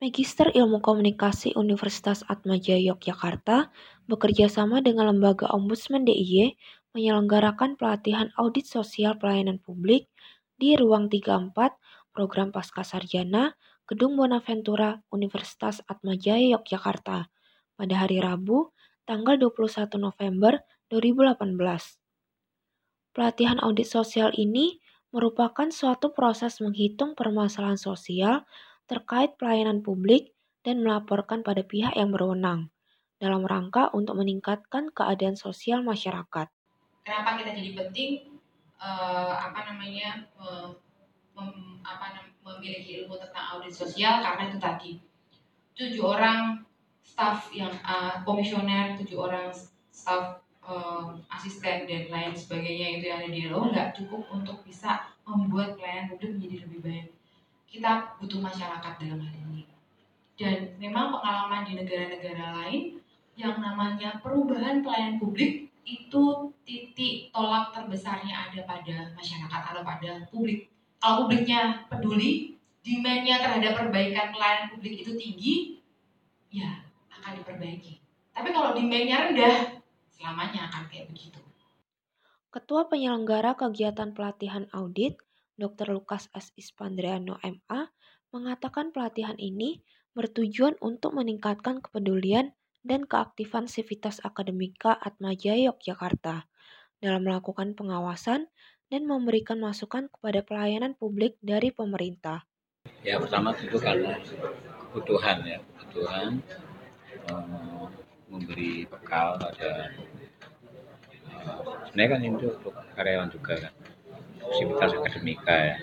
Magister Ilmu Komunikasi Universitas Atmajaya Yogyakarta bekerja sama dengan Lembaga Ombudsman DIY menyelenggarakan pelatihan audit sosial pelayanan publik di Ruang 34 Program Pascasarjana Gedung Bonaventura Universitas Atmajaya Yogyakarta pada hari Rabu tanggal 21 November 2018. Pelatihan audit sosial ini merupakan suatu proses menghitung permasalahan sosial terkait pelayanan publik dan melaporkan pada pihak yang berwenang dalam rangka untuk meningkatkan keadaan sosial masyarakat. Kenapa kita jadi penting uh, apa namanya mem, apa, memiliki ilmu tentang audit sosial karena itu tadi tujuh orang staf yang uh, komisioner, tujuh orang staf uh, asisten dan lain sebagainya itu yang ada di LO nggak cukup untuk bisa membuat pelayanan publik menjadi lebih baik kita butuh masyarakat dalam hal ini. Dan memang pengalaman di negara-negara lain yang namanya perubahan pelayanan publik itu titik tolak terbesarnya ada pada masyarakat atau pada publik. Kalau publiknya peduli, demandnya terhadap perbaikan pelayanan publik itu tinggi, ya akan diperbaiki. Tapi kalau demandnya rendah, selamanya akan kayak begitu. Ketua penyelenggara kegiatan pelatihan audit Dr. Lukas S. Ispandriano MA mengatakan pelatihan ini bertujuan untuk meningkatkan kepedulian dan keaktifan sivitas akademika Atmajaya Yogyakarta dalam melakukan pengawasan dan memberikan masukan kepada pelayanan publik dari pemerintah. Ya pertama tentu karena kebutuhan ya kebutuhan um, memberi bekal pada uh, sebenarnya kan itu untuk karyawan juga kan sivitas akademika ya.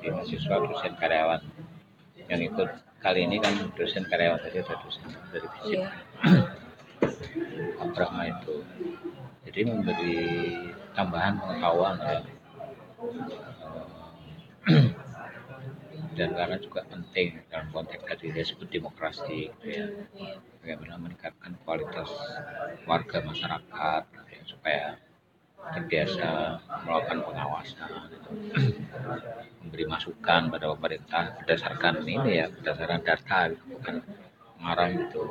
Di mahasiswa dosen karyawan. Yang ikut kali ini kan dosen karyawan tadi ada dosen dari fisip yeah. Abrahma itu. Jadi memberi tambahan pengetahuan ya. Dan karena juga penting dalam konteks tadi disebut demokrasi gitu ya. Bagaimana meningkatkan kualitas warga masyarakat gitu ya, supaya terbiasa melakukan pengawasan memberi masukan pada pemerintah berdasarkan ini ya berdasarkan data gitu, bukan ngarang itu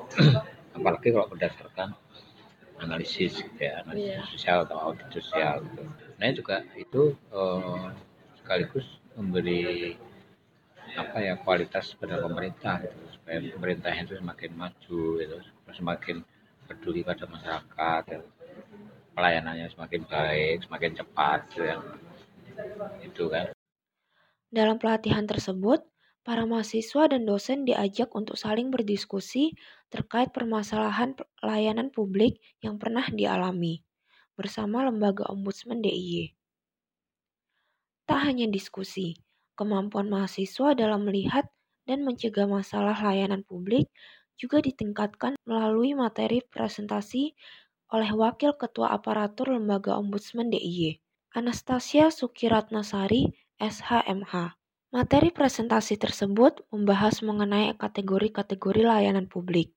apalagi kalau berdasarkan analisis gitu ya analisis yeah. sosial atau audit sosial gitu. Nah juga itu uh, sekaligus memberi apa ya kualitas pada pemerintah gitu supaya pemerintah itu semakin maju itu semakin peduli pada masyarakat gitu pelayanannya semakin baik, semakin cepat. Itu kan. Dalam pelatihan tersebut, para mahasiswa dan dosen diajak untuk saling berdiskusi terkait permasalahan pelayanan publik yang pernah dialami bersama Lembaga Ombudsman DIY. Tak hanya diskusi, kemampuan mahasiswa dalam melihat dan mencegah masalah layanan publik juga ditingkatkan melalui materi presentasi oleh Wakil Ketua Aparatur Lembaga Ombudsman DIY, Anastasia Sukiratnasari, SHMH. Materi presentasi tersebut membahas mengenai kategori-kategori layanan publik,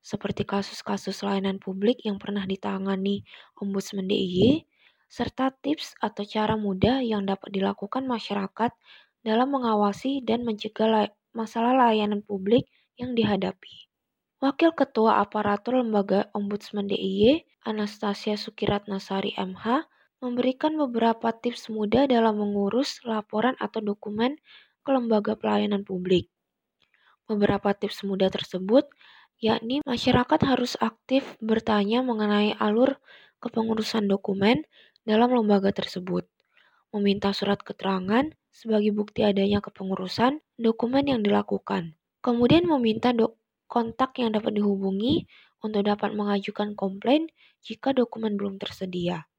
seperti kasus-kasus layanan publik yang pernah ditangani Ombudsman DIY, serta tips atau cara mudah yang dapat dilakukan masyarakat dalam mengawasi dan mencegah masalah layanan publik yang dihadapi. Wakil Ketua Aparatur Lembaga Ombudsman DIY, Anastasia Sukiratnasari MH, memberikan beberapa tips mudah dalam mengurus laporan atau dokumen ke lembaga pelayanan publik. Beberapa tips mudah tersebut yakni masyarakat harus aktif bertanya mengenai alur kepengurusan dokumen dalam lembaga tersebut, meminta surat keterangan sebagai bukti adanya kepengurusan dokumen yang dilakukan, kemudian meminta dok kontak yang dapat dihubungi untuk dapat mengajukan komplain jika dokumen belum tersedia.